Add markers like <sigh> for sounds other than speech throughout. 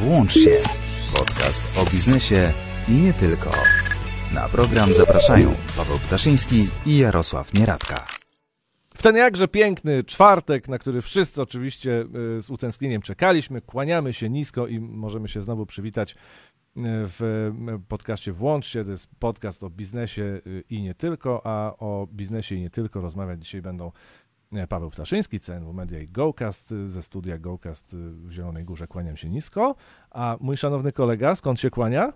Włącz się. Podcast o biznesie i nie tylko. Na program zapraszają Paweł Ptaszyński i Jarosław Nieradka. W ten jakże piękny czwartek, na który wszyscy oczywiście y, z utęsknieniem czekaliśmy, kłaniamy się nisko i możemy się znowu przywitać y, w podcaście Włącz się. To jest podcast o biznesie y, i nie tylko, a o biznesie i nie tylko rozmawiać dzisiaj będą Paweł Ptaszyński, CNW Media i GoCast ze studia GoCast w Zielonej Górze. Kłaniam się nisko. A mój szanowny kolega, skąd się kłania?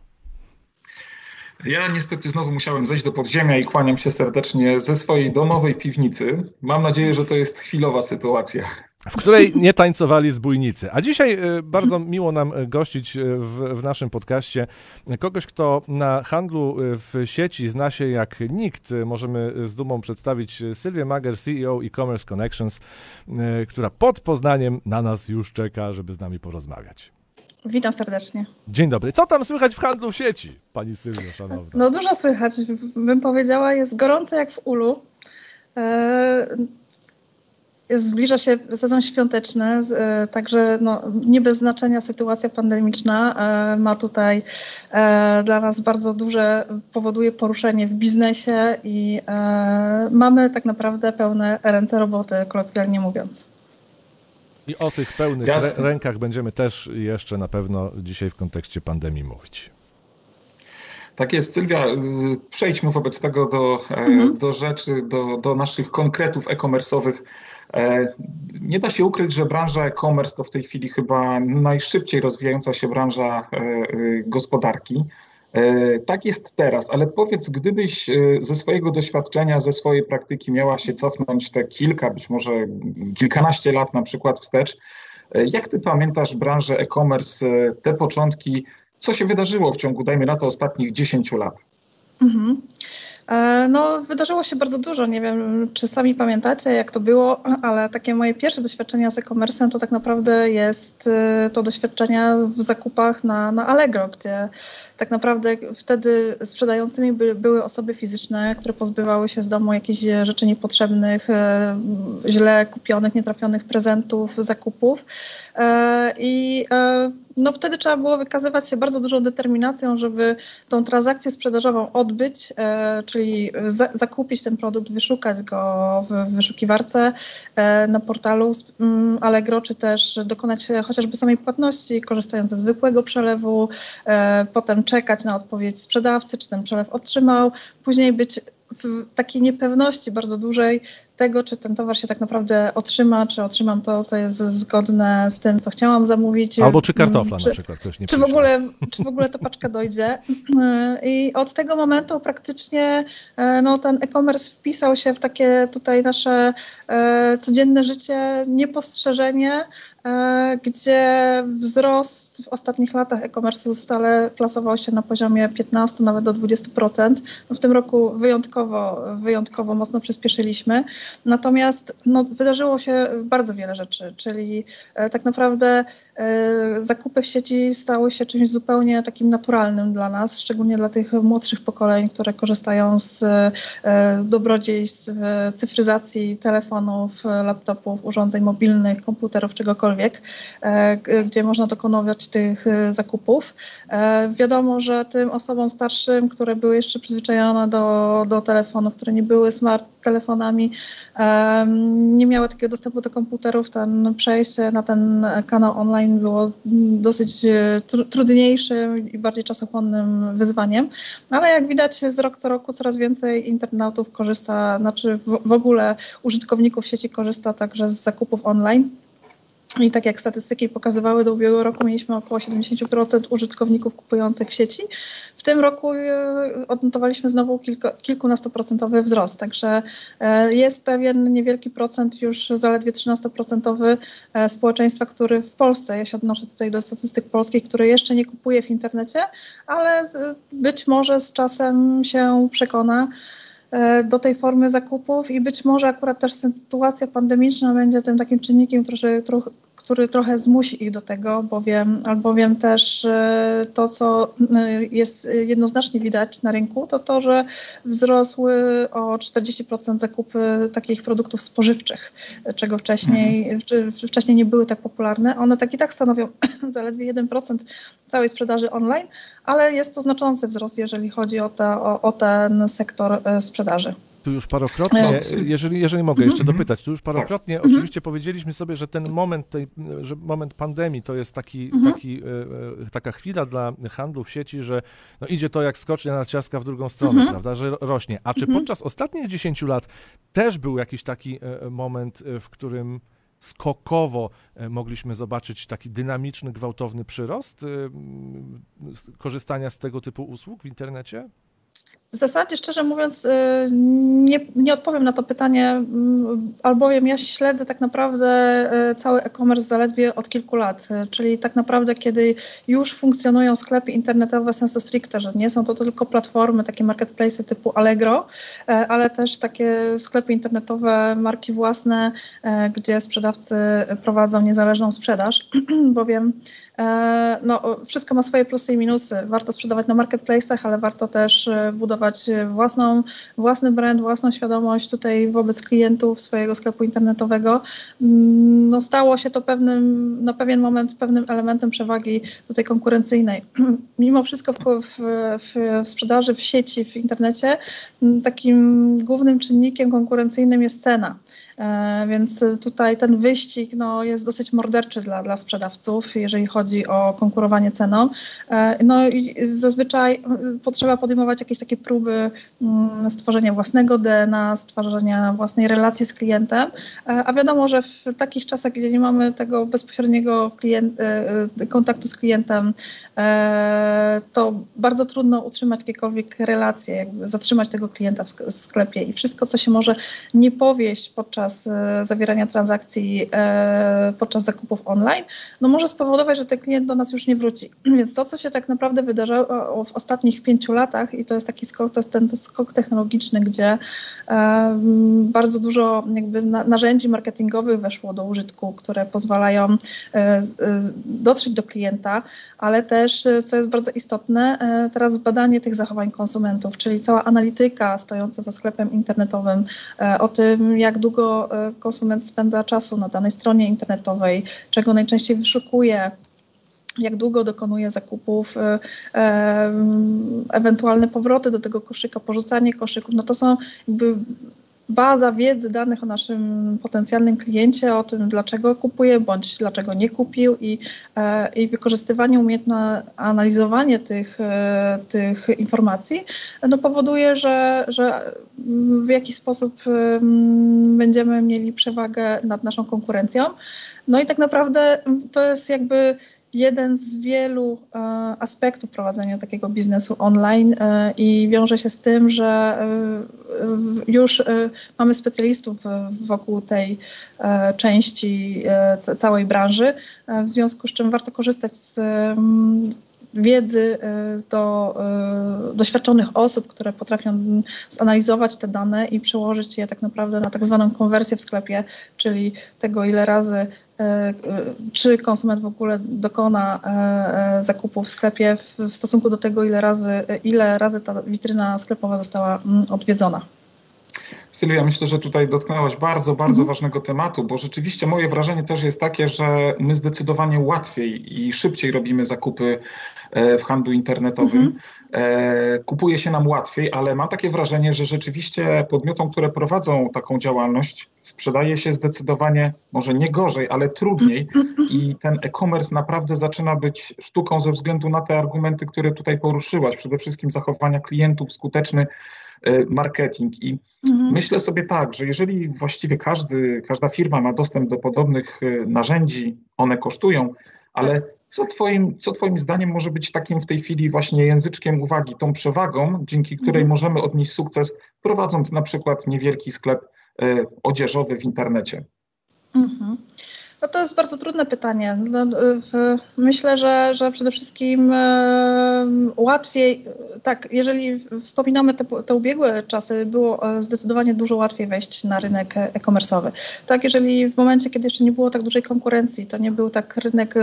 Ja niestety znowu musiałem zejść do podziemia i kłaniam się serdecznie ze swojej domowej piwnicy. Mam nadzieję, że to jest chwilowa sytuacja. W której nie tańcowali zbójnicy. A dzisiaj y, bardzo miło nam gościć y, w, w, naszym podcaście kogoś, kto na handlu y, w sieci zna się jak nikt. Możemy z dumą przedstawić Sylwię Mager, CEO e-commerce Connections, która pod Poznaniem na nas już czeka, żeby z nami porozmawiać. Witam serdecznie. Dzień dobry. Co tam słychać w handlu w sieci, pani Sylwia, szanowna? No dużo słychać, bym powiedziała. Jest gorąco jak w ulu. E, zbliża się sezon świąteczny, e, także no, nie bez znaczenia sytuacja pandemiczna e, ma tutaj dla nas bardzo duże, powoduje poruszenie w biznesie i mamy tak naprawdę pełne ręce roboty, kolokwialnie mówiąc. I o tych pełnych rękach będziemy też jeszcze na pewno dzisiaj w kontekście pandemii mówić. Tak jest, Sylwia. Y, przejdźmy wobec tego do, e, mhm. do rzeczy, do, do naszych konkretów e-commerce'owych. E, nie da się ukryć, że branża e-commerce to w tej chwili chyba najszybciej rozwijająca się branża e, gospodarki. E, tak jest teraz, ale powiedz, gdybyś ze swojego doświadczenia, ze swojej praktyki miała się cofnąć te kilka, być może kilkanaście lat na przykład wstecz, jak ty pamiętasz branżę e-commerce, te początki, co się wydarzyło w ciągu, dajmy na to, ostatnich 10 lat? Mhm. No, wydarzyło się bardzo dużo. Nie wiem, czy sami pamiętacie, jak to było, ale takie moje pierwsze doświadczenia z e-commerce'em to tak naprawdę jest to doświadczenia w zakupach na, na Allegro, gdzie tak naprawdę wtedy sprzedającymi by, były osoby fizyczne, które pozbywały się z domu jakichś rzeczy niepotrzebnych, e, źle kupionych, nietrafionych prezentów, zakupów. E, I e, no wtedy trzeba było wykazywać się bardzo dużą determinacją, żeby tą transakcję sprzedażową odbyć, czyli za, zakupić ten produkt, wyszukać go w wyszukiwarce na portalu mm, Allegro, czy też dokonać chociażby samej płatności, korzystając ze zwykłego przelewu, potem czekać na odpowiedź sprzedawcy, czy ten przelew otrzymał, później być w takiej niepewności bardzo dużej tego, czy ten towar się tak naprawdę otrzyma, czy otrzymam to, co jest zgodne z tym, co chciałam zamówić. Albo czy kartofla czy, na przykład ktoś nie czy w, ogóle, czy w ogóle to paczka dojdzie. I od tego momentu praktycznie no, ten e-commerce wpisał się w takie tutaj nasze e, codzienne życie, niepostrzeżenie, E, gdzie wzrost w ostatnich latach e-commerce stale plasował się na poziomie 15, nawet do 20%. No w tym roku wyjątkowo, wyjątkowo mocno przyspieszyliśmy. Natomiast no, wydarzyło się bardzo wiele rzeczy, czyli e, tak naprawdę E, zakupy w sieci stały się czymś zupełnie takim naturalnym dla nas, szczególnie dla tych młodszych pokoleń, które korzystają z e, dobrodziejstw cyfryzacji telefonów, laptopów, urządzeń mobilnych, komputerów, czegokolwiek, e, gdzie można dokonywać tych zakupów. Wiadomo, że tym osobom starszym, które były jeszcze przyzwyczajone do, do telefonów, które nie były smart telefonami, nie miały takiego dostępu do komputerów, ten przejście na ten kanał online było dosyć e, trudniejszym i bardziej czasochłonnym wyzwaniem, ale jak widać z rok co roku coraz więcej internautów korzysta, znaczy w ogóle użytkowników sieci korzysta także z zakupów online. I tak jak statystyki pokazywały, do ubiegłego roku mieliśmy około 70% użytkowników kupujących w sieci. W tym roku e, odnotowaliśmy znowu kilku, kilkunastoprocentowy wzrost, także e, jest pewien niewielki procent, już zaledwie 13% e, społeczeństwa, który w Polsce, ja się odnoszę tutaj do statystyk polskich, które jeszcze nie kupuje w internecie, ale być może z czasem się przekona. Do tej formy zakupów i być może akurat też sytuacja pandemiczna będzie tym takim czynnikiem, który, który trochę zmusi ich do tego, bowiem, albowiem też to, co jest jednoznacznie widać na rynku, to to, że wzrosły o 40% zakupy takich produktów spożywczych, czego wcześniej, mhm. wcześniej nie były tak popularne. One tak i tak stanowią <clears throat> zaledwie 1% całej sprzedaży online, ale jest to znaczący wzrost, jeżeli chodzi o, te, o, o ten sektor e, sprzedaży. Tu już parokrotnie, jeżeli, jeżeli mogę jeszcze mhm. dopytać, tu już parokrotnie tak. oczywiście powiedzieliśmy sobie, że ten moment, tej, że moment pandemii to jest taki, mhm. taki, e, e, taka chwila dla handlu w sieci, że no idzie to jak skocznia na ciaska w drugą stronę, mhm. prawda, że rośnie. A czy podczas ostatnich 10 lat też był jakiś taki moment, w którym skokowo e, mogliśmy zobaczyć taki dynamiczny, gwałtowny przyrost e, korzystania z tego typu usług w internecie? W zasadzie, szczerze mówiąc, y, nie, nie odpowiem na to pytanie, mm, albowiem ja śledzę tak naprawdę y, cały e-commerce zaledwie od kilku lat, y, czyli tak naprawdę kiedy już funkcjonują sklepy internetowe sensu stricte, że nie są to tylko platformy, takie marketplace typu Allegro, ale też takie sklepy internetowe, marki własne, gdzie sprzedawcy prowadzą niezależną sprzedaż, <clears throat> bowiem no, wszystko ma swoje plusy i minusy. Warto sprzedawać na marketplace'ach, ale warto też e, budować własną, własny brand, własną świadomość tutaj wobec klientów swojego sklepu internetowego. Mm, no, stało się to pewnym, na pewien moment pewnym elementem przewagi tutaj konkurencyjnej. <clears throat> Mimo wszystko w, w, w sprzedaży w sieci, w internecie takim głównym czynnikiem konkurencyjnym jest cena. E, więc tutaj ten wyścig no, jest dosyć morderczy dla, dla sprzedawców, jeżeli chodzi o konkurowanie ceną. E, no i zazwyczaj potrzeba podejmować jakieś takie próby mm, stworzenia własnego DNA, stworzenia własnej relacji z klientem, e, a wiadomo, że w takich czasach, gdzie nie mamy tego bezpośredniego klient, kontaktu z klientem, to bardzo trudno utrzymać jakiekolwiek relacje, zatrzymać tego klienta w sklepie i wszystko, co się może nie powieść podczas podczas e, zawierania transakcji, e, podczas zakupów online, no może spowodować, że ten klient do nas już nie wróci. <clears throat> Więc to, co się tak naprawdę wydarzyło w ostatnich pięciu latach i to jest taki skok, to jest ten skok technologiczny, gdzie e, bardzo dużo jakby narzędzi marketingowych weszło do użytku, które pozwalają dotrzeć do klienta, ale też, co jest bardzo istotne, teraz badanie tych zachowań konsumentów, czyli cała analityka stojąca za sklepem internetowym o tym, jak długo E, konsument spędza czasu na danej stronie internetowej, czego najczęściej wyszukuje, jak długo dokonuje zakupów, e, e, ewentualne powroty do tego koszyka, porzucanie koszyków, no to są jakby baza wiedzy danych o naszym potencjalnym kliencie, o tym, dlaczego kupuje, bądź dlaczego nie kupił i, i wykorzystywanie, umiejętne analizowanie tych, tych informacji no powoduje, że, że w jakiś sposób będziemy mieli przewagę nad naszą konkurencją. No i tak naprawdę to jest jakby jeden z wielu e, aspektów prowadzenia takiego biznesu online e, i wiąże się z tym, że e, już mamy specjalistów wokół tej części całej branży, w związku z czym warto korzystać z wiedzy do doświadczonych osób, które potrafią zanalizować te dane i przełożyć je tak naprawdę na tak zwaną konwersję w sklepie, czyli tego ile razy E, czy konsument w ogóle dokona zakupu w sklepie w stosunku do tego, ile razy, ile razy ta witryna sklepowa została mm, odwiedzona. Sylwia, myślę, że tutaj dotknęłaś bardzo, bardzo mhm. ważnego tematu, bo rzeczywiście moje wrażenie też jest takie, że my zdecydowanie łatwiej i szybciej robimy zakupy w handlu internetowym. Mhm. E, kupuje się nam łatwiej, ale mam takie wrażenie, że rzeczywiście podmiotom, które prowadzą taką działalność, sprzedaje się zdecydowanie, może nie gorzej, ale trudniej i ten e-commerce naprawdę zaczyna być sztuką ze względu na te argumenty, które tutaj poruszyłaś, przede wszystkim zachowania klientów, skuteczny e, marketing. I mhm. myślę sobie tak, że jeżeli właściwie każdy, każda firma ma dostęp do podobnych e, narzędzi, one kosztują, ale tak. Co twoim, co twoim zdaniem może być takim w tej chwili właśnie języczkiem uwagi, tą przewagą, dzięki której mhm. możemy odnieść sukces, prowadząc na przykład niewielki sklep y, odzieżowy w internecie? Mhm. No to jest bardzo trudne pytanie. No, myślę, że, że przede wszystkim łatwiej, tak, jeżeli wspominamy te, te ubiegłe czasy, było zdecydowanie dużo łatwiej wejść na rynek e-commerce'owy. Tak, jeżeli w momencie, kiedy jeszcze nie było tak dużej konkurencji, to nie był tak rynek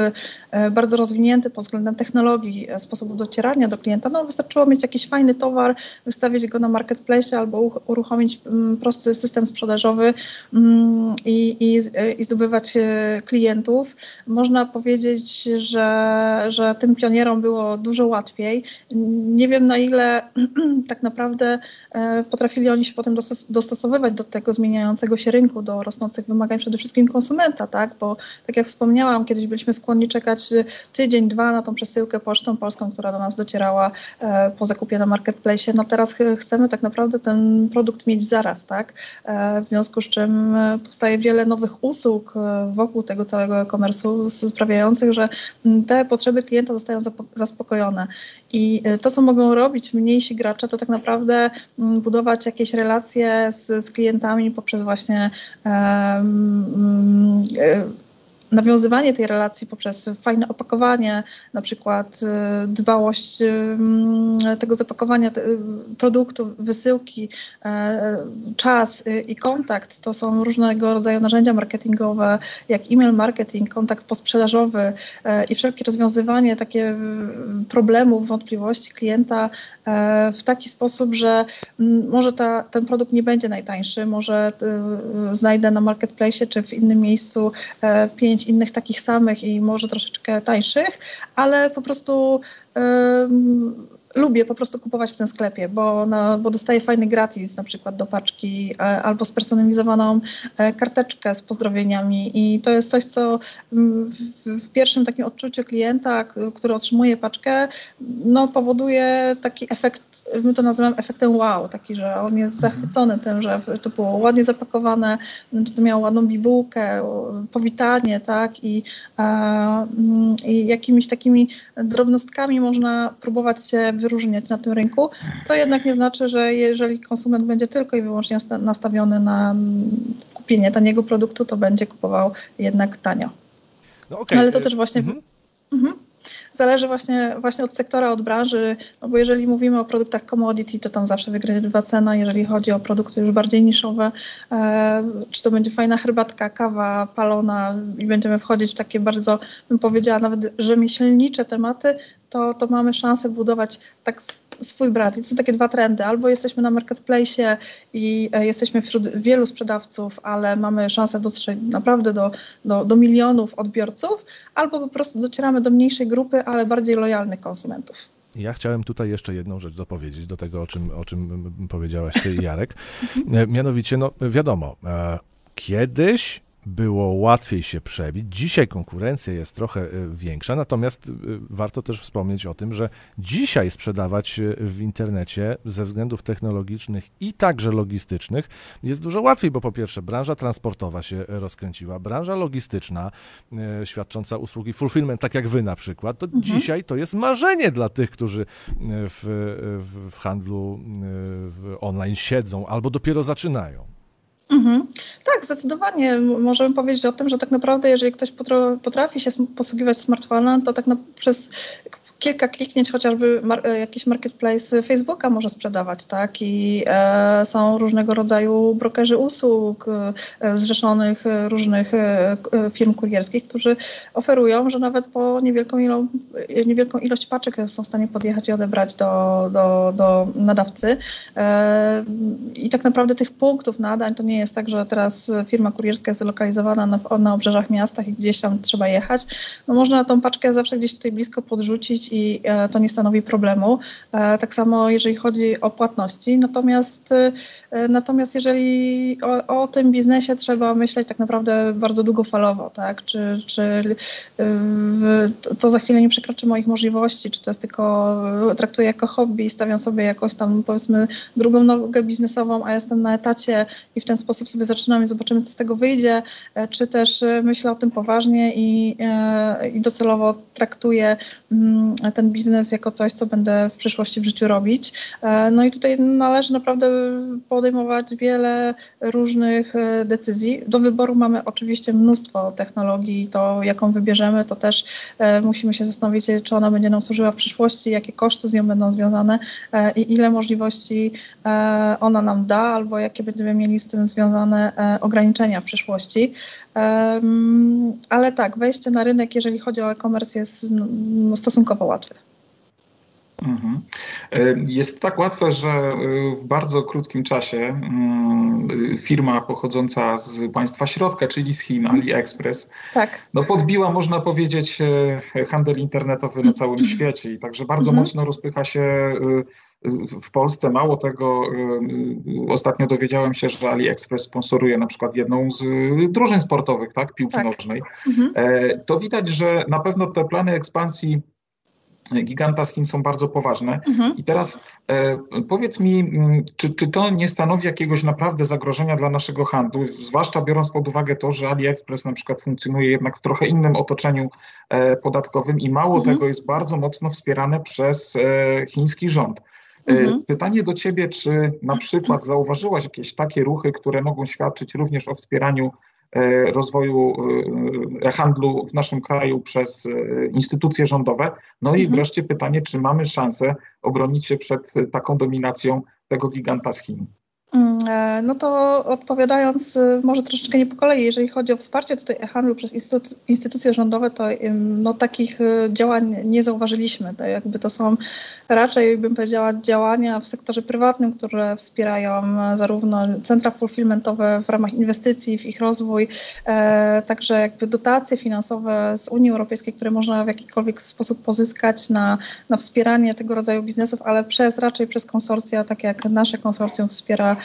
e, bardzo rozwinięty pod względem technologii, e, sposobu docierania do klienta, no wystarczyło mieć jakiś fajny towar, wystawić go na marketplace albo uruchomić mm, prosty system sprzedażowy mm, i, i, i zdobywać e, klientów. Można powiedzieć, że, że tym pionierom było dużo łatwiej. Nie wiem na ile <clears throat> tak naprawdę potrafili oni się potem dostosowywać do tego zmieniającego się rynku, do rosnących wymagań przede wszystkim konsumenta, tak? Bo tak jak wspomniałam, kiedyś byliśmy skłonni czekać tydzień, dwa na tą przesyłkę pocztą polską, która do nas docierała e, po zakupie na marketplace. No teraz chcemy tak naprawdę ten produkt mieć zaraz, tak? E, w związku z czym e, powstaje wiele nowych usług wokół tego całego e-commerce'u sprawiających, że te potrzeby klienta zostają zaspokojone. I to, co mogą robić mniejsi gracze, to tak naprawdę budować jakieś relacje z, z klientami poprzez właśnie um, nawiązywanie tej relacji poprzez fajne opakowanie, na przykład y, dbałość y, tego zapakowania y, produktu, wysyłki, czas i kontakt to są różnego rodzaju narzędzia marketingowe, jak e-mail marketing, kontakt posprzedażowy i wszelkie rozwiązywanie takie problemów, wątpliwości klienta w taki sposób, że może ta, ten produkt nie będzie najtańszy, może znajdę na marketplace czy w innym miejscu pięć pięć innych takich samych i może troszeczkę tańszych, ale po prostu lubię po prostu kupować w tym sklepie, bo, bo dostaję fajny gratis na przykład do paczki e, albo spersonalizowaną e, karteczkę z pozdrowieniami i to jest coś, co w, w pierwszym takim odczuciu klienta, który otrzymuje paczkę, no powoduje taki efekt, my to nazywamy efektem wow, taki, że on jest mhm. zachwycony tym, że to było ładnie zapakowane, czy to miało ładną bibułkę, powitanie, tak, i, i jakimiś takimi drobnostkami można próbować się wyróżniać na tym rynku, co jednak nie znaczy, że jeżeli konsument będzie tylko i wyłącznie nastawiony na kupienie taniego produktu, to będzie kupował jednak tanio. No okay. Ale to też właśnie. Mhm. Mhm. Zależy właśnie, właśnie od sektora, od branży, no bo jeżeli mówimy o produktach commodity, to tam zawsze wygrywa cena. Jeżeli chodzi o produkty już bardziej niszowe, e, czy to będzie fajna herbatka, kawa, palona i będziemy wchodzić w takie bardzo, bym powiedziała, nawet rzemieślnicze tematy, to, to mamy szansę budować tak swój brat. I to są takie dwa trendy. Albo jesteśmy na marketplace i e, jesteśmy wśród wielu sprzedawców, ale mamy szansę dotrzeć naprawdę do, do, do milionów odbiorców, albo po prostu docieramy do mniejszej grupy, ale bardziej lojalnych konsumentów. Ja chciałem tutaj jeszcze jedną rzecz dopowiedzieć do tego, o czym, o czym powiedziałaś ty, <laughs> Jarek. E, mianowicie, no wiadomo, e, kiedyś było łatwiej się przebić. Dzisiaj konkurencja jest trochę y, większa, natomiast y, warto też wspomnieć o tym, że dzisiaj sprzedawać y, w internecie ze względów technologicznych i także logistycznych jest dużo łatwiej, bo po pierwsze branża transportowa się rozkręciła, branża logistyczna świadcząca usługi fulfillment, tak jak wy na przykład, to mhm. dzisiaj to jest marzenie dla tych, którzy w, w, w handlu w online siedzą albo dopiero zaczynają. Mhm. Tak, zdecydowanie. Możemy powiedzieć o tym, że tak naprawdę, jeżeli ktoś potrafi się posługiwać smartfonem, to tak na, przez kilka kliknięć chociażby mar e, jakiś marketplace Facebooka może sprzedawać, tak? I e, są różnego rodzaju brokerzy usług e, zrzeszonych różnych e, firm kurierskich, którzy oferują, że nawet po niewielką, ilo niewielką ilość paczek są w stanie podjechać i odebrać do, do, do nadawcy. E, I tak naprawdę tych punktów nadań to nie jest tak, że teraz firma kurierska jest zlokalizowana na, na obrzeżach miastach i gdzieś tam trzeba jechać. No można tą paczkę zawsze gdzieś tutaj blisko podrzucić i e, to nie stanowi problemu. E, tak samo jeżeli chodzi o płatności. Natomiast, e, natomiast jeżeli o, o tym biznesie trzeba myśleć tak naprawdę bardzo długofalowo, tak? Czy, czy to za chwilę nie przekroczy moich możliwości, czy to jest tylko traktuję jako hobby, stawiam sobie jakoś tam powiedzmy drugą nogę biznesową, a jestem na etacie i w ten sposób sobie zaczynam i zobaczymy, co z tego wyjdzie, czy też myślę o tym poważnie i, i docelowo traktuję mm, ten biznes jako coś, co będę w przyszłości w życiu robić. No i tutaj należy naprawdę podejmować wiele różnych decyzji. Do wyboru mamy oczywiście mnóstwo technologii, to jaką wybierzemy, to też musimy się zastanowić, czy ona będzie nam służyła w przyszłości, jakie koszty z nią będą związane i ile możliwości ona nam da, albo jakie będziemy mieli z tym związane ograniczenia w przyszłości. Ale tak, wejście na rynek, jeżeli chodzi o e-commerce, jest no, stosunkowo łatwe. Mhm. E, jest tak łatwe, że e, w bardzo krótkim czasie mm, firma pochodząca z państwa środka, czyli z Chin, mhm. AliExpress, tak. no podbiła, można powiedzieć, e, handel internetowy na całym mhm. świecie i także bardzo mocno rozpycha się w Polsce. Mało tego, ostatnio dowiedziałem się, że AliExpress sponsoruje na przykład jedną z drużyn sportowych, tak, piłki tak. nożnej. Mhm. To widać, że na pewno te plany ekspansji giganta z Chin są bardzo poważne. Mhm. I teraz e, powiedz mi, mm, czy, czy to nie stanowi jakiegoś naprawdę zagrożenia dla naszego handlu, zwłaszcza biorąc pod uwagę to, że AliExpress na przykład funkcjonuje jednak w trochę innym otoczeniu e, podatkowym i mało mhm. tego jest bardzo mocno wspierane przez e, chiński rząd. E, mhm. Pytanie do Ciebie, czy na przykład zauważyłaś jakieś takie ruchy, które mogą świadczyć również o wspieraniu E, rozwoju e, handlu w naszym kraju przez instytucje rządowe. No i mhm. wreszcie pytanie, czy mamy szansę obronić się przed taką dominacją tego giganta z Chin? Mm, e, no to odpowiadając y, może troszeczkę nie po kolei, jeżeli chodzi o wsparcie tutaj e-handlu przez instytucje rządowe, to no, takich y, działań nie zauważyliśmy. To jakby to są raczej, bym powiedziała, działania w sektorze prywatnym, które wspierają e, zarówno centra fulfillmentowe w ramach inwestycji, w ich rozwój, e, także jakby dotacje finansowe z Unii Europejskiej, które można w jakikolwiek sposób pozyskać na, na wspieranie tego rodzaju biznesów, ale przez raczej przez konsorcja, tak jak nasze konsorcjum wspiera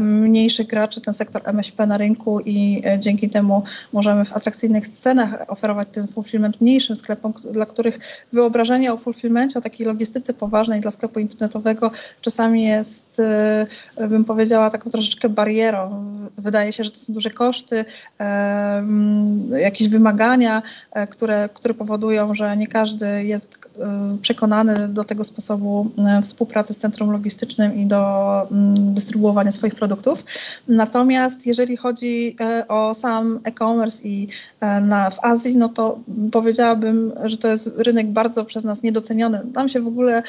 mniejszych graczy, ten sektor MŚP na rynku i e, dzięki temu możemy w atrakcyjnych cenach oferować ten fulfillment mniejszym sklepom, dla których wyobrażenie o fulfillmencie, o takiej logistyce poważnej dla sklepu internetowego czasami jest, e, bym powiedziała, taką troszeczkę barierą. Wydaje się, że to są duże koszty, jakieś wymagania, które, które powodują, że nie każdy jest przekonany do tego sposobu współpracy z centrum logistycznym i do dystrybucji dystrybuowania swoich produktów. Natomiast jeżeli chodzi e, o sam e-commerce i e, na, w Azji, no to powiedziałabym, że to jest rynek bardzo przez nas niedoceniony. Tam się w ogóle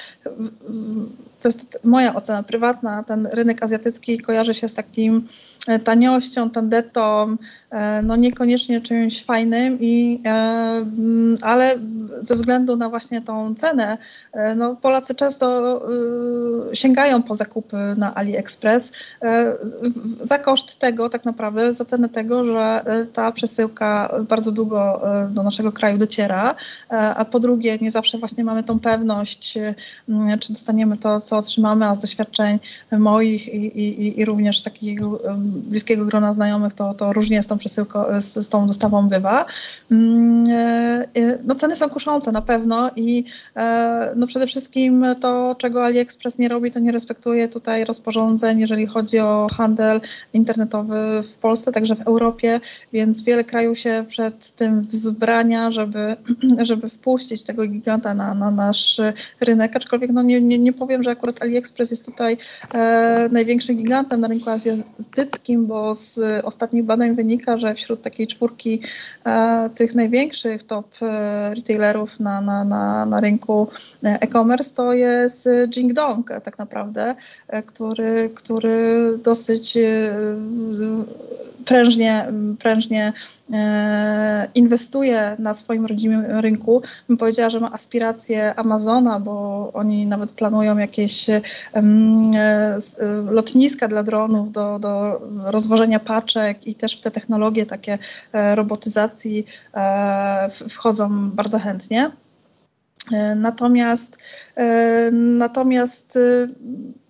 to jest moja ocena prywatna, ten rynek azjatycki kojarzy się z takim e, taniością, tandetą, e, no niekoniecznie czymś fajnym, i, e, mm, ale ze względu na właśnie tą cenę, no Polacy często sięgają po zakupy na AliExpress za koszt tego tak naprawdę, za cenę tego, że ta przesyłka bardzo długo do naszego kraju dociera, a po drugie nie zawsze właśnie mamy tą pewność, czy dostaniemy to, co otrzymamy, a z doświadczeń moich i, i, i również takiego bliskiego grona znajomych, to, to różnie z tą przesyłką, z, z tą dostawą bywa. Mm, e, e, no ceny są kuszące na pewno i e, no przede wszystkim to, czego AliExpress nie robi, to nie respektuje tutaj rozporządzeń, jeżeli chodzi o handel internetowy w Polsce, także w Europie, więc wiele krajów się przed tym wzbrania, żeby, <clears throat> żeby wpuścić tego giganta na, na nasz rynek, aczkolwiek no nie, nie, nie powiem, że akurat AliExpress jest tutaj e, największym gigantem na rynku azjatyckim, bo z ostatnich badań wynika, że wśród takiej czwórki e, tych największych top e, retailerów na, na, na, na rynku e, e-commerce to jest Jingdong tak naprawdę, e, który, który dosyć prężnie, prężnie e, inwestuje na swoim rodzimym rynku. Bym powiedziała, że ma aspiracje Amazona, bo oni nawet planują jakieś e, lotniska dla dronów do, do rozwożenia paczek i też w te technologie takie e, robotyzacji wchodzą bardzo chętnie. Natomiast, natomiast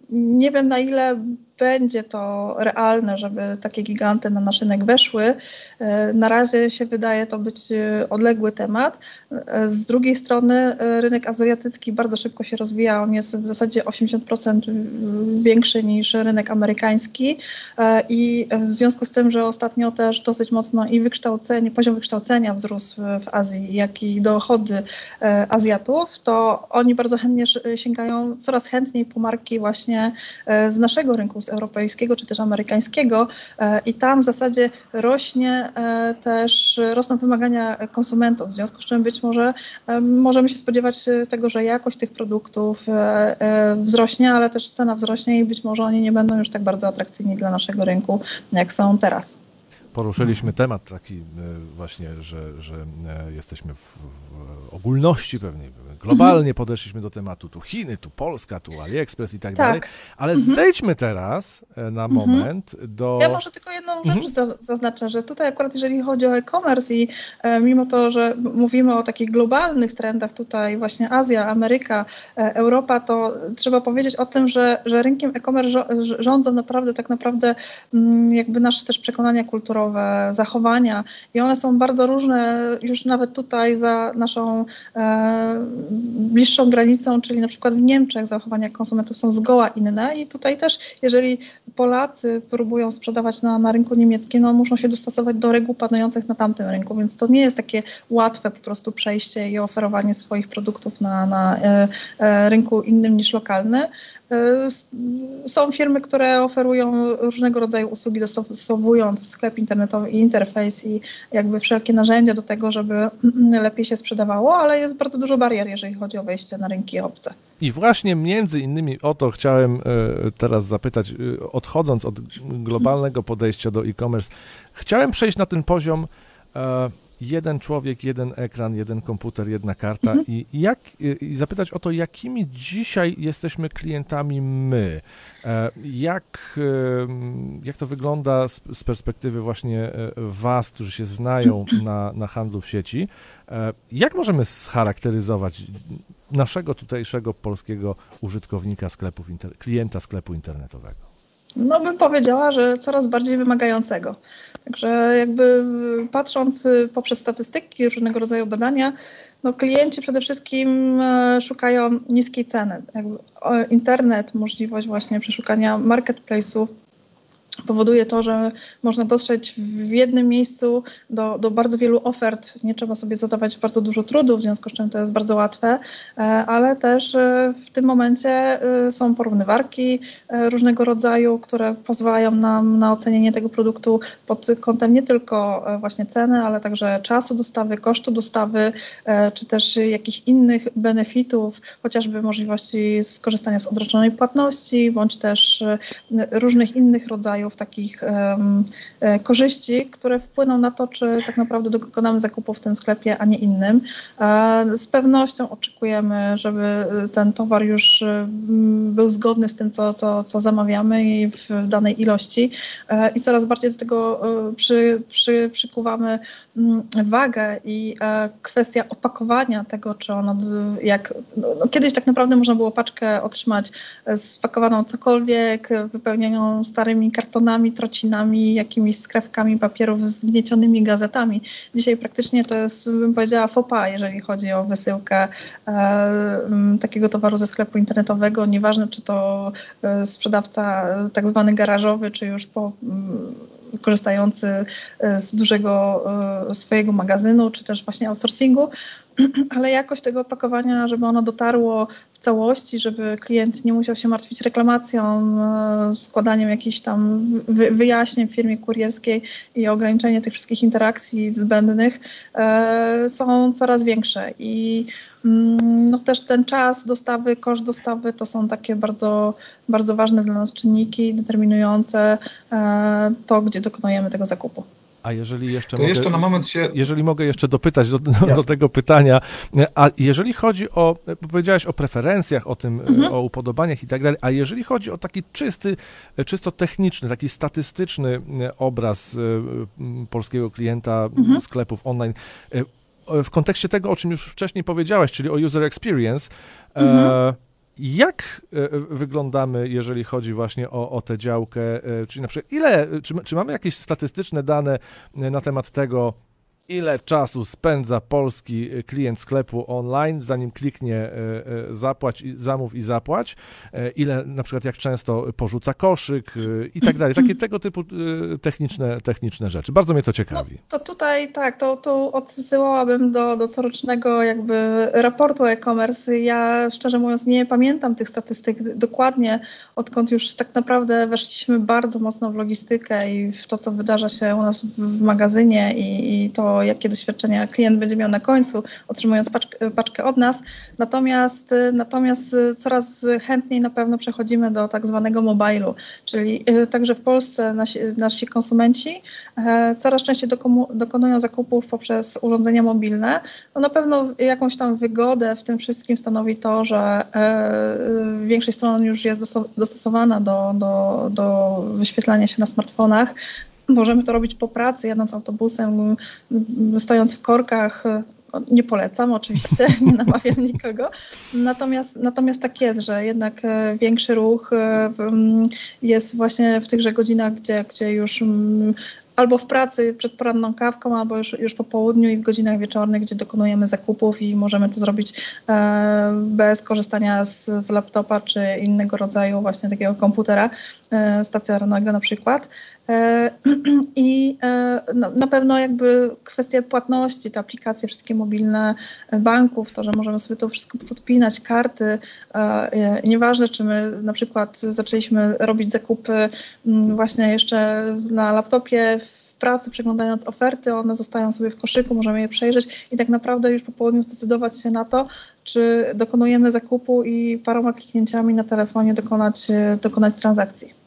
nie wiem na ile będzie to realne, żeby takie giganty na nasz rynek weszły. E, na razie się wydaje to być e, odległy temat. E, z drugiej strony rynek azjatycki bardzo szybko się rozwija. On jest w zasadzie 80% większy niż rynek amerykański i w związku z tym, że ostatnio też dosyć mocno i wykształcenie, poziom wykształcenia wzrósł w Azji, jak i dochody Azjatów, to oni bardzo chętnie sięgają coraz chętniej po marki właśnie z naszego rynku, z europejskiego czy też amerykańskiego e, i tam w zasadzie rośnie e, też, rosną wymagania konsumentów, w związku z czym być może e, możemy się spodziewać tego, że jakość tych produktów wzrośnie, ale też cena wzrośnie i być może oni nie będą już tak bardzo atrakcyjni dla naszego rynku, jak są teraz. Poruszyliśmy temat taki właśnie, że, że jesteśmy w, w ogólności pewnej Globalnie mhm. podeszliśmy do tematu, tu Chiny, tu Polska, tu AliExpress i tak, tak. dalej. Ale mhm. zejdźmy teraz e, na mhm. moment do... Ja może tylko jedną rzecz mhm. zaznaczę, że tutaj akurat jeżeli chodzi o e-commerce i e, mimo to, że mówimy o takich globalnych trendach, tutaj właśnie Azja, Ameryka, e, Europa, to trzeba powiedzieć o tym, że, że rynkiem e-commerce rządzą naprawdę tak naprawdę mm, jakby nasze też przekonania kulturowe, zachowania i one są bardzo różne już nawet tutaj za naszą e, bliższą granicą, czyli na przykład w Niemczech zachowania konsumentów są zgoła inne i tutaj też, jeżeli Polacy próbują sprzedawać na, na rynku niemieckim, no muszą się dostosować do reguł panujących na tamtym rynku, więc to nie jest takie łatwe po prostu przejście i oferowanie swoich produktów na, na e, e, rynku innym niż lokalny. E, są firmy, które oferują różnego rodzaju usługi, dostosowując sklep internetowy i interfejs i jakby wszelkie narzędzia do tego, żeby <clears throat> lepiej się sprzedawało, ale jest bardzo dużo barier, jeżeli chodzi o wejście na rynki obce. I właśnie między innymi o to chciałem e, teraz zapytać, e, odchodząc od globalnego podejścia do e-commerce, chciałem przejść na ten poziom jeden człowiek, jeden ekran, jeden komputer, jedna karta mhm. i, jak, i zapytać o to, jakimi dzisiaj jesteśmy klientami my. E, jak, jak to wygląda z, z perspektywy właśnie e, Was, którzy się znają na, na handlu w sieci? E, jak możemy scharakteryzować naszego tutejszego polskiego użytkownika sklepów, klienta sklepu internetowego? No bym powiedziała, że coraz bardziej wymagającego. Także jakby patrząc y, poprzez statystyki, różnego rodzaju badania, no klienci przede wszystkim e, szukają niskiej ceny. Jakby internet, możliwość właśnie przeszukania marketplace'u powoduje to, że można dostrzec w jednym miejscu do, do bardzo wielu ofert. Nie trzeba sobie zadawać bardzo dużo trudu, w związku z czym to jest bardzo łatwe, e, ale też e, w tym momencie e, są porównywarki różnego rodzaju, które pozwalają nam na ocenienie tego produktu pod kątem nie tylko właśnie ceny, ale także czasu dostawy, kosztu dostawy, czy też jakichś innych benefitów, chociażby możliwości skorzystania z odroczonej płatności, bądź też różnych innych rodzajów rodzajów takich um, korzyści, które wpłyną na to, czy tak naprawdę dokonamy zakupu w tym sklepie, a nie innym. E, z pewnością oczekujemy, żeby ten towar już był zgodny z tym, co, co, co zamawiamy i w danej ilości. E, I coraz bardziej do tego przy, przy, przykuwamy mm, wagę i kwestia opakowania tego, czy ono jak no, no, kiedyś tak naprawdę można było paczkę otrzymać spakowaną cokolwiek, wypełnioną starymi kartami kartonami, trocinami, jakimiś skrawkami papierów, zgniecionymi gazetami. Dzisiaj praktycznie to jest, bym powiedziała, fopa, jeżeli chodzi o wysyłkę e, takiego towaru ze sklepu internetowego. Nieważne, czy to e, sprzedawca e, tak zwany garażowy, czy już po korzystający e, z dużego e, swojego magazynu, czy też właśnie outsourcingu, <clears throat> ale jakość tego opakowania, żeby ono dotarło całości, żeby klient nie musiał się martwić reklamacją, e, składaniem jakichś tam wyjaśnień w firmie kurierskiej i ograniczenie tych wszystkich interakcji zbędnych są coraz większe i Mm, no też ten czas dostawy, koszt dostawy to są takie bardzo, bardzo ważne dla nas czynniki determinujące e, to, gdzie dokonujemy tego zakupu. A jeżeli jeszcze, mogę, jeszcze na moment się... jeżeli mogę jeszcze dopytać do, do, tego pytania, a jeżeli chodzi o, powiedziałeś o preferencjach, o tym, mhm. o upodobaniach i tak dalej, a jeżeli chodzi o taki czysty, czysto techniczny, taki statystyczny obraz e, polskiego klienta mhm. sklepów online, e, w kontekście tego, o czym już wcześniej powiedziałeś, czyli o user experience, e, mhm. e, jak wyglądamy, jeżeli chodzi właśnie o, o tę działkę? Czyli na przykład, ile, czy, czy mamy jakieś statystyczne dane na temat tego, ile czasu spędza polski klient sklepu online, zanim kliknie e, e, zapłać, zamów i zapłać, e, ile na przykład jak często porzuca koszyk i tak dalej. Takie tego typu techniczne, techniczne rzeczy. Bardzo mnie to ciekawi. No, to tutaj tak, to, to odsyłałabym do, do corocznego jakby raportu e-commerce. Ja szczerze mówiąc nie pamiętam tych statystyk dokładnie, odkąd już tak naprawdę weszliśmy bardzo mocno w logistykę i w to, co wydarza się u nas w magazynie i, i to jakie doświadczenia klient będzie miał na końcu, otrzymując paczkę, paczkę od nas. Natomiast, natomiast coraz chętniej na pewno przechodzimy do tak zwanego mobilu, czyli e, także w Polsce nasi, nasi konsumenci e, coraz częściej dokonują zakupów poprzez urządzenia mobilne. No na pewno jakąś tam wygodę w tym wszystkim stanowi to, że e, większość stron już jest dostosowana do, do, do wyświetlania się na smartfonach. Możemy to robić po pracy, jadąc autobusem, stojąc w korkach. Nie polecam oczywiście, <laughs> nie namawiam nikogo. Natomiast, natomiast tak jest, że jednak e, większy ruch e, jest właśnie w tychże godzinach, gdzie, gdzie już albo w pracy przed poranną kawką, albo już, już po południu i w godzinach wieczornych, gdzie dokonujemy zakupów i możemy to zrobić e, bez korzystania z, z laptopa czy innego rodzaju właśnie takiego komputera stacjonarnego na przykład. E, <clears throat> I e, no, na pewno jakby kwestia płatności, te aplikacje wszystkie mobilne banków, to, że możemy sobie to wszystko podpinać, karty, e, nieważne czy my na przykład zaczęliśmy robić zakupy właśnie jeszcze na laptopie w pracy, przeglądając oferty, one zostają sobie w koszyku, możemy je przejrzeć i tak naprawdę już po południu zdecydować się na to, czy dokonujemy zakupu i paroma kliknięciami na telefonie dokonać, dokonać transakcji.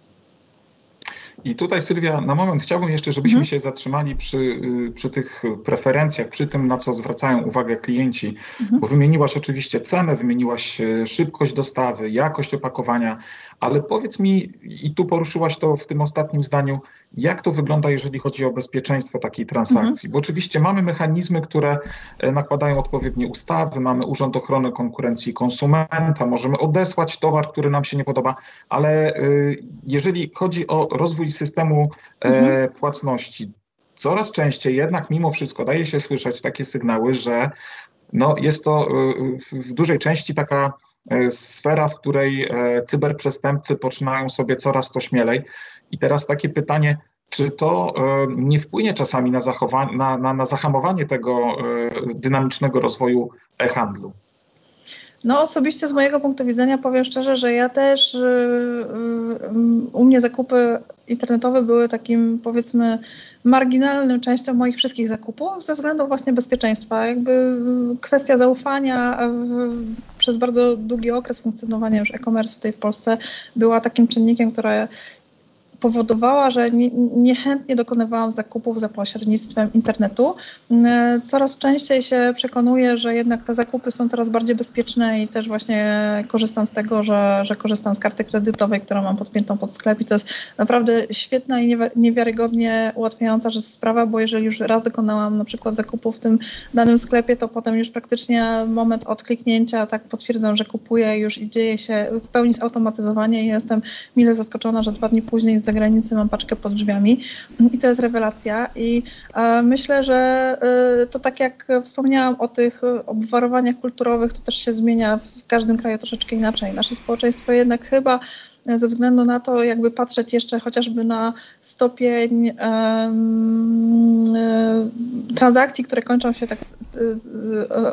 I tutaj Sylwia, na moment chciałbym jeszcze, żebyśmy mhm. się zatrzymali przy, y, przy tych preferencjach, przy tym, na co zwracają uwagę klienci, mhm. bo wymieniłaś oczywiście cenę, wymieniłaś y, szybkość dostawy, jakość opakowania, ale powiedz mi, i tu poruszyłaś to w tym ostatnim zdaniu, jak to wygląda, jeżeli chodzi o bezpieczeństwo takiej transakcji? Mhm. Bo oczywiście mamy mechanizmy, które e, nakładają odpowiednie ustawy, mamy Urząd Ochrony Konkurencji i Konsumenta, możemy odesłać towar, który nam się nie podoba, ale e, jeżeli chodzi o rozwój systemu e, mhm. płatności, coraz częściej jednak mimo wszystko daje się słyszeć takie sygnały, że no, jest to w dużej części taka sfera, w której cyberprzestępcy poczynają sobie coraz to śmielej. I teraz takie pytanie, czy to e, nie wpłynie czasami na, na, na, na zahamowanie tego e, dynamicznego rozwoju e-handlu? No osobiście z mojego punktu widzenia powiem szczerze, że ja też y, y, u mnie zakupy internetowe były takim powiedzmy marginalnym częścią moich wszystkich zakupów ze względu właśnie bezpieczeństwa. Jakby kwestia zaufania przez bardzo długi okres funkcjonowania już e-commerce tutaj w Polsce była takim czynnikiem, który powodowała, że nie, niechętnie dokonywałam zakupów za pośrednictwem internetu. Mm, coraz częściej się przekonuję, że jednak te zakupy są coraz bardziej bezpieczne i też właśnie korzystam z tego, że, że korzystam z karty kredytowej, którą mam podpiętą pod sklep i to jest naprawdę świetna i niewiarygodnie ułatwiająca sprawa, bo jeżeli już raz dokonałam na przykład zakupu w tym danym sklepie, to potem już praktycznie moment od kliknięcia tak potwierdzam, że kupuję już i dzieje się w pełni zautomatyzowanie i jestem mile zaskoczona, że dwa dni później zagranicy mam paczkę pod drzwiami i to jest rewelacja i e, myślę, że e, to tak jak wspomniałam o tych obwarowaniach kulturowych, to też się zmienia w każdym kraju troszeczkę inaczej. Nasze społeczeństwo jednak chyba ze względu na to, jakby patrzeć jeszcze chociażby na stopień um, transakcji, które kończą się tak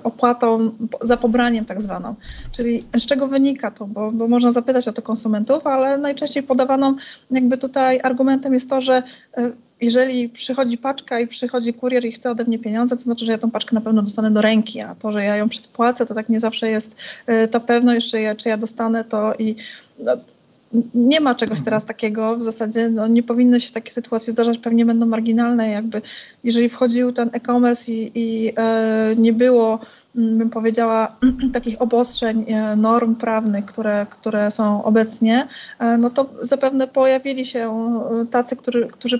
opłatą za pobraniem tak zwaną. Czyli z czego wynika to, bo, bo można zapytać o to konsumentów, ale najczęściej podawaną jakby tutaj argumentem jest to, że e, jeżeli przychodzi paczka i przychodzi kurier i chce ode mnie pieniądze, to znaczy, że ja tą paczkę na pewno dostanę do ręki, a to, że ja ją przedpłacę, to tak nie zawsze jest to pewność, czy ja, czy ja dostanę to i no, nie ma czegoś mhm. teraz takiego, w zasadzie no, nie powinny się takie sytuacje zdarzać, pewnie będą marginalne, jakby jeżeli wchodził ten e-commerce i, i e, nie było bym powiedziała, <clears throat> takich obostrzeń norm prawnych, które, które są obecnie, no to zapewne pojawili się tacy, którzy, którzy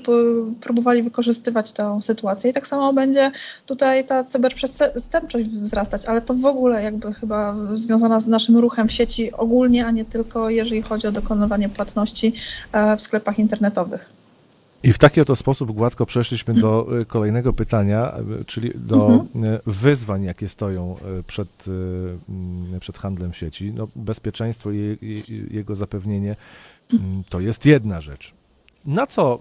próbowali wykorzystywać tę sytuację. I tak samo będzie tutaj ta cyberprzestępczość wzrastać, ale to w ogóle jakby chyba związana z naszym ruchem w sieci ogólnie, a nie tylko jeżeli chodzi o dokonywanie płatności w sklepach internetowych. I w taki oto sposób gładko przeszliśmy do y, kolejnego pytania, y, czyli do mhm. Y, wyzwań, jakie stoją przed, mm, przed handlem w sieci. No, bezpieczeństwo i jego zapewnienie mm, to jest jedna rzecz. Na co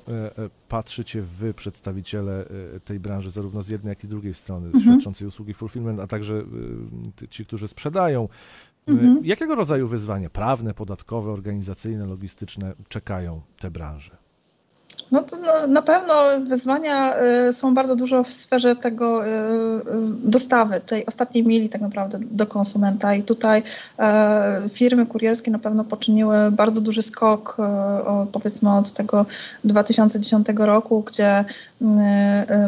patrzycie wy, przedstawiciele tej branży, zarówno z jednej, jak i drugiej strony, mhm. świadczącej usługi fulfillment, a także ci, którzy sprzedają? Mhm. Jakiego rodzaju wyzwania prawne, podatkowe, organizacyjne, logistyczne czekają te branże? No to na pewno wyzwania y, są bardzo dużo w sferze tego y, y, dostawy, tej ostatniej mili tak naprawdę do konsumenta. I tutaj firmy kurierskie na pewno poczyniły bardzo duży skok powiedzmy od tego 2010 roku, gdzie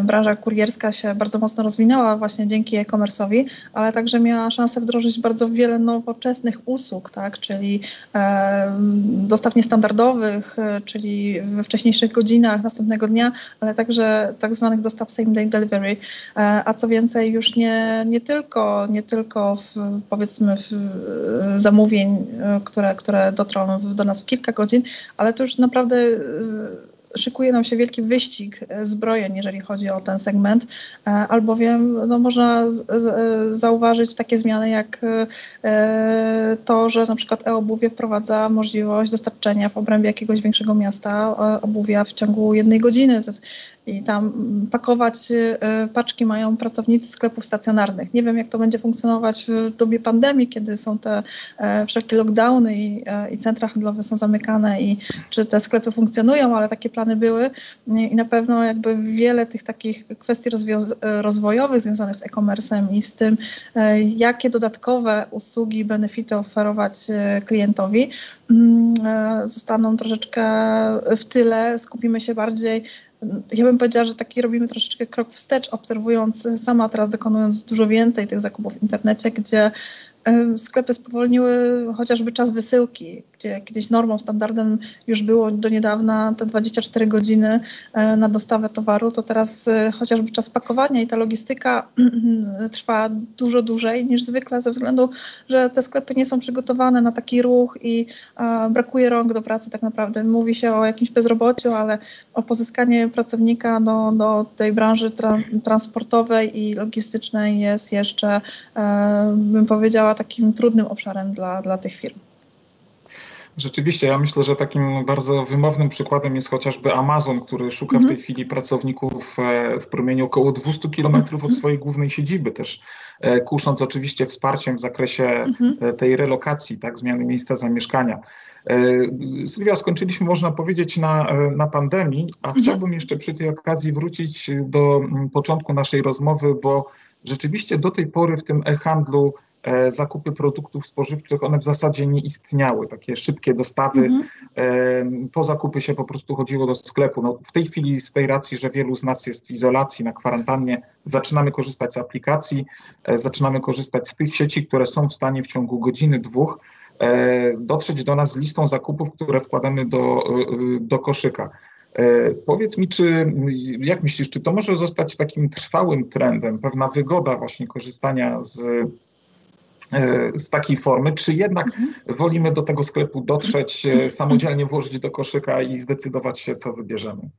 branża kurierska się bardzo mocno rozwinęła właśnie dzięki e-commerce'owi, ale także miała szansę wdrożyć bardzo wiele nowoczesnych usług, tak, czyli dostaw niestandardowych, czyli we wcześniejszych godzinach godzinach następnego dnia, ale także tak zwanych dostaw same day delivery, e, a co więcej już nie, nie tylko, nie tylko w, powiedzmy w zamówień, e, które, które dotrą do nas w kilka godzin, ale to już naprawdę e, szykuje nam się wielki wyścig zbrojeń, jeżeli chodzi o ten segment, albowiem no, można z, zauważyć takie zmiany jak to, że na przykład e-obuwie wprowadza możliwość dostarczenia w obrębie jakiegoś większego miasta obuwia w ciągu jednej godziny i tam pakować y, paczki mają pracownicy sklepów stacjonarnych. Nie wiem, jak to będzie funkcjonować w dobie pandemii, kiedy są te e, wszelkie lockdowny i, e, i centra handlowe są zamykane i czy te sklepy funkcjonują, ale takie plany były i na pewno jakby wiele tych takich kwestii rozwojowych związanych z e-commerce'em i z tym, e, jakie dodatkowe usługi, benefity oferować klientowi, mm, zostaną troszeczkę w tyle. Skupimy się bardziej ja bym powiedziała, że taki robimy troszeczkę krok wstecz, obserwując sama teraz dokonując dużo więcej tych zakupów w internecie, gdzie sklepy spowolniły chociażby czas wysyłki, gdzie kiedyś normą, standardem już było do niedawna te 24 godziny e, na dostawę towaru, to teraz e, chociażby czas pakowania i ta logistyka <clears throat> trwa dużo dłużej niż zwykle ze względu, że te sklepy nie są przygotowane na taki ruch i brakuje rąk do pracy tak naprawdę. Mówi się o jakimś bezrobociu, ale o pozyskanie pracownika do, do tej branży tra transportowej i logistycznej jest jeszcze, e, bym powiedziała, takim trudnym obszarem dla, dla tych firm. Rzeczywiście, ja myślę, że takim bardzo wymownym przykładem jest chociażby Amazon, który szuka w mhm. tej chwili pracowników e, w promieniu około 200 kilometrów od mhm. swojej głównej siedziby, też e, kusząc oczywiście wsparciem w zakresie mhm. e, tej relokacji, tak, zmiany miejsca zamieszkania. Sylwia, skończyliśmy, można powiedzieć, na, na pandemii, a chciałbym jeszcze przy tej okazji wrócić do początku naszej rozmowy, bo rzeczywiście do tej pory w tym e-handlu zakupy produktów spożywczych, one w zasadzie nie istniały. Takie szybkie dostawy, mhm. E, po zakupy się po prostu chodziło do sklepu. No, w tej chwili z tej racji, że wielu z nas jest w izolacji, na kwarantannie, zaczynamy korzystać z aplikacji, e, zaczynamy korzystać z tych sieci, które są w stanie w ciągu godziny, dwóch dotrzeć do nas z listą zakupów, które wkładamy do, do koszyka. Powiedz mi, czy jak myślisz, czy to może zostać takim trwałym trendem, pewna wygoda właśnie korzystania z E, z takiej formy, czy jednak mhm. wolimy do tego sklepu dotrzeć, e, samodzielnie włożyć do koszyka i zdecydować się, co wybierzemy?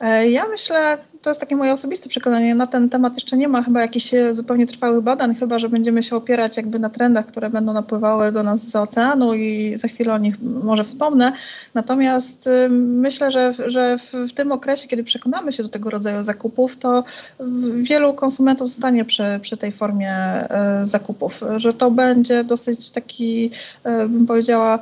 E, ja myślę, to jest takie moje osobiste przekonanie, na ten temat jeszcze nie ma chyba jakichś e, zupełnie trwałych badań, chyba że będziemy się opierać jakby na trendach, które będą napływały do nas z oceanu i za chwilę o nich może wspomnę. Natomiast e, myślę, że, że w, tym okresie, kiedy przekonamy się do tego rodzaju zakupów, to wielu konsumentów zostanie przy, przy tej formie zakupów, że to będzie dosyć taki, bym powiedziała,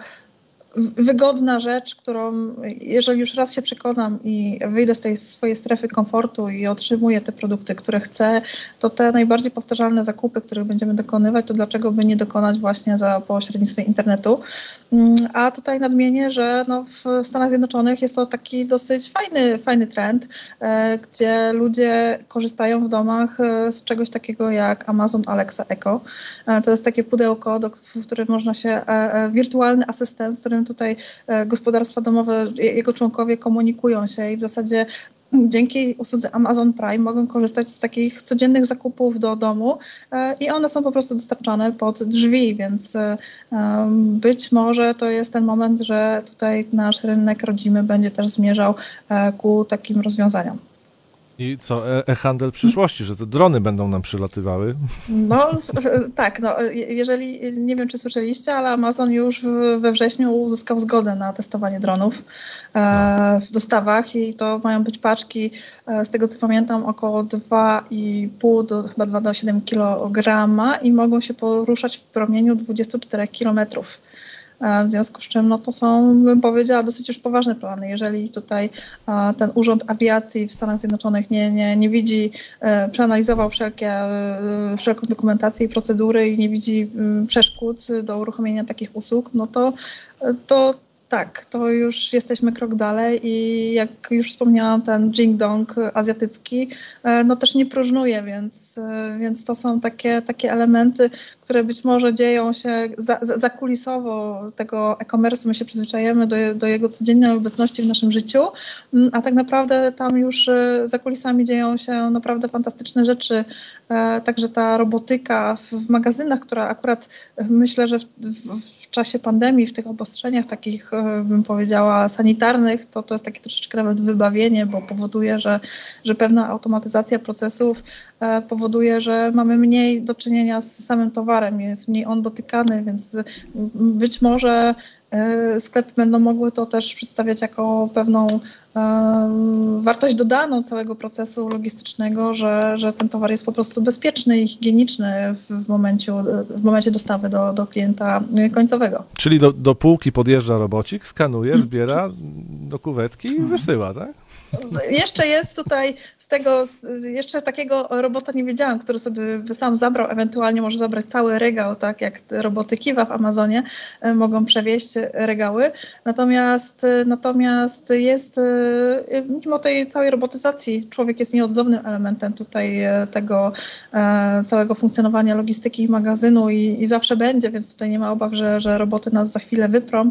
wygodna rzecz, którą jeżeli już raz się przekonam i wyjdę z tej swojej strefy komfortu i otrzymuję te produkty, które chcę, to te najbardziej powtarzalne zakupy, których będziemy dokonywać, to dlaczego by nie dokonać właśnie za pośrednictwem internetu. Mm, a tutaj nadmienię, że no w Stanach Zjednoczonych jest to taki dosyć fajny, fajny trend, e, gdzie ludzie korzystają w domach e, z czegoś takiego jak Amazon Alexa Echo. To jest takie pudełko, do, w którym można się, wirtualny asystent, z którym tutaj gospodarstwa domowe, jego członkowie komunikują się i w zasadzie dzięki usłudze Amazon Prime mogą korzystać z takich codziennych zakupów do domu e, i one są po prostu dostarczane pod drzwi, więc e, być może to jest ten moment, że tutaj nasz rynek rodzimy będzie też zmierzał e, ku takim rozwiązaniom. I co, e-handel przyszłości, że te drony będą nam przylatywały? No <laughs> tak, no, jeżeli, nie wiem czy słyszeliście, ale Amazon już we wrześniu uzyskał zgodę na testowanie dronów e, w dostawach i to mają być paczki, e, z tego co pamiętam, około 2,5 do chyba 2,7 kg i mogą się poruszać w promieniu 24 kilometrów. E, w związku z czym no to są, bym powiedziała, dosyć już poważne plany. Jeżeli tutaj e, ten Urząd Awiacji w Stanach Zjednoczonych nie, nie, nie widzi, e, przeanalizował wszelkie, wszelką dokumentację i procedury i nie widzi przeszkód do uruchomienia takich usług, no to, to tak, to już jesteśmy krok dalej i jak już wspomniałam, ten jing dong azjatycki e, no też nie próżnuje, więc, e, więc to są takie, takie elementy, które być może dzieją się za, za, zakulisowo tego e-commerce, my się przyzwyczajemy do, do jego codziennej obecności w naszym życiu, mm, a tak naprawdę tam już e, za kulisami dzieją się naprawdę fantastyczne rzeczy, także ta robotyka w, w magazynach, która akurat myślę, że w, w czasie pandemii, w tych obostrzeniach takich, e, bym powiedziała, sanitarnych, to to jest takie troszeczkę nawet wybawienie, bo powoduje, że, że pewna automatyzacja procesów e, powoduje, że mamy mniej do czynienia z samym towarem, jest mniej on dotykany, więc być może E, sklepy będą mogły to też przedstawiać jako pewną wartość dodaną całego procesu logistycznego, że, że ten towar jest po prostu bezpieczny i higieniczny w, momencie, w momencie dostawy do, do klienta końcowego. Czyli do, do półki podjeżdża robocik, skanuje, zbiera do kuwetki i wysyła, tak? Jeszcze jest tutaj z tego, jeszcze takiego robota nie wiedziałam, który sobie by sam zabrał, ewentualnie może zabrać cały regał, tak jak roboty Kiwa w Amazonie e, mogą przewieźć regały. Natomiast, e, natomiast jest, e, mimo tej całej robotyzacji, człowiek jest nieodzownym elementem tutaj tego całego funkcjonowania logistyki i magazynu i, i zawsze będzie, więc tutaj nie ma obaw, że, że roboty nas za chwilę wyprą,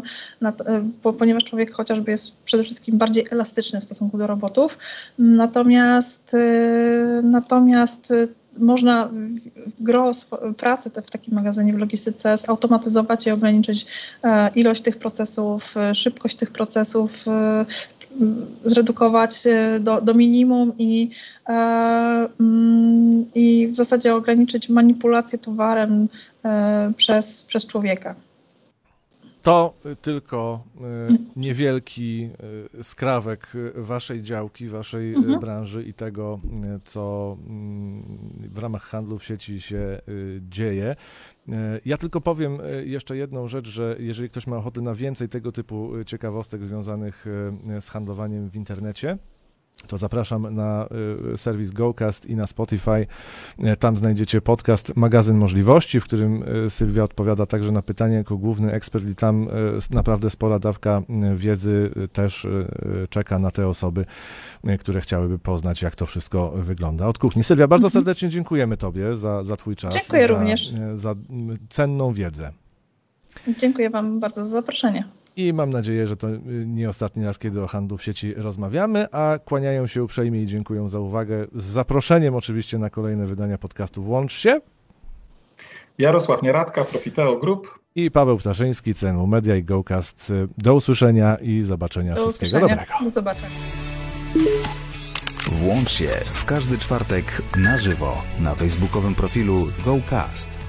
ponieważ człowiek chociażby jest przede wszystkim bardziej elastyczny w stosunku do robotów. Natomiast, y, natomiast y, można gros pracy w takim magazynie w logistyce zautomatyzować i ograniczyć e, ilość tych procesów, e, szybkość tych procesów, e, zredukować do, do minimum i, mm, i w zasadzie ograniczyć manipulację towarem przez, przez człowieka. To tylko e, niewielki e, skrawek waszej działki, waszej e, mhm. branży i tego, co mm, w ramach handlu w sieci się dzieje. Ja tylko powiem jeszcze jedną rzecz, że jeżeli ktoś ma ochotę na więcej tego typu ciekawostek związanych z handlowaniem w internecie, to zapraszam na y, serwis GoCast i na Spotify. E, tam znajdziecie podcast Magazyn Możliwości, w którym y, Sylwia odpowiada także na pytania jako główny ekspert i tam y, naprawdę spora dawka wiedzy też czeka na te osoby, które chciałyby poznać, jak to wszystko wygląda. Od kuchni. Sylwia, bardzo mhm. serdecznie dziękujemy Tobie za, za Twój czas. Dziękuję za, również. Za cenną wiedzę. Dziękuję Wam bardzo za zaproszenie. I mam nadzieję, że to y, nie ostatni raz, kiedy o handlu w sieci rozmawiamy, a kłaniają się uprzejmie i dziękuję za uwagę. Z zaproszeniem oczywiście na kolejne wydania podcastu Włącz się. Jarosław Nieradka, Profiteo Group. I Paweł Ptaszyński, CNU Media i GoCast. Do usłyszenia i zobaczenia. Do Wszystkiego usłyszenia. dobrego. Do zobaczenia. Włącz się w każdy czwartek na żywo na facebookowym profilu GoCast.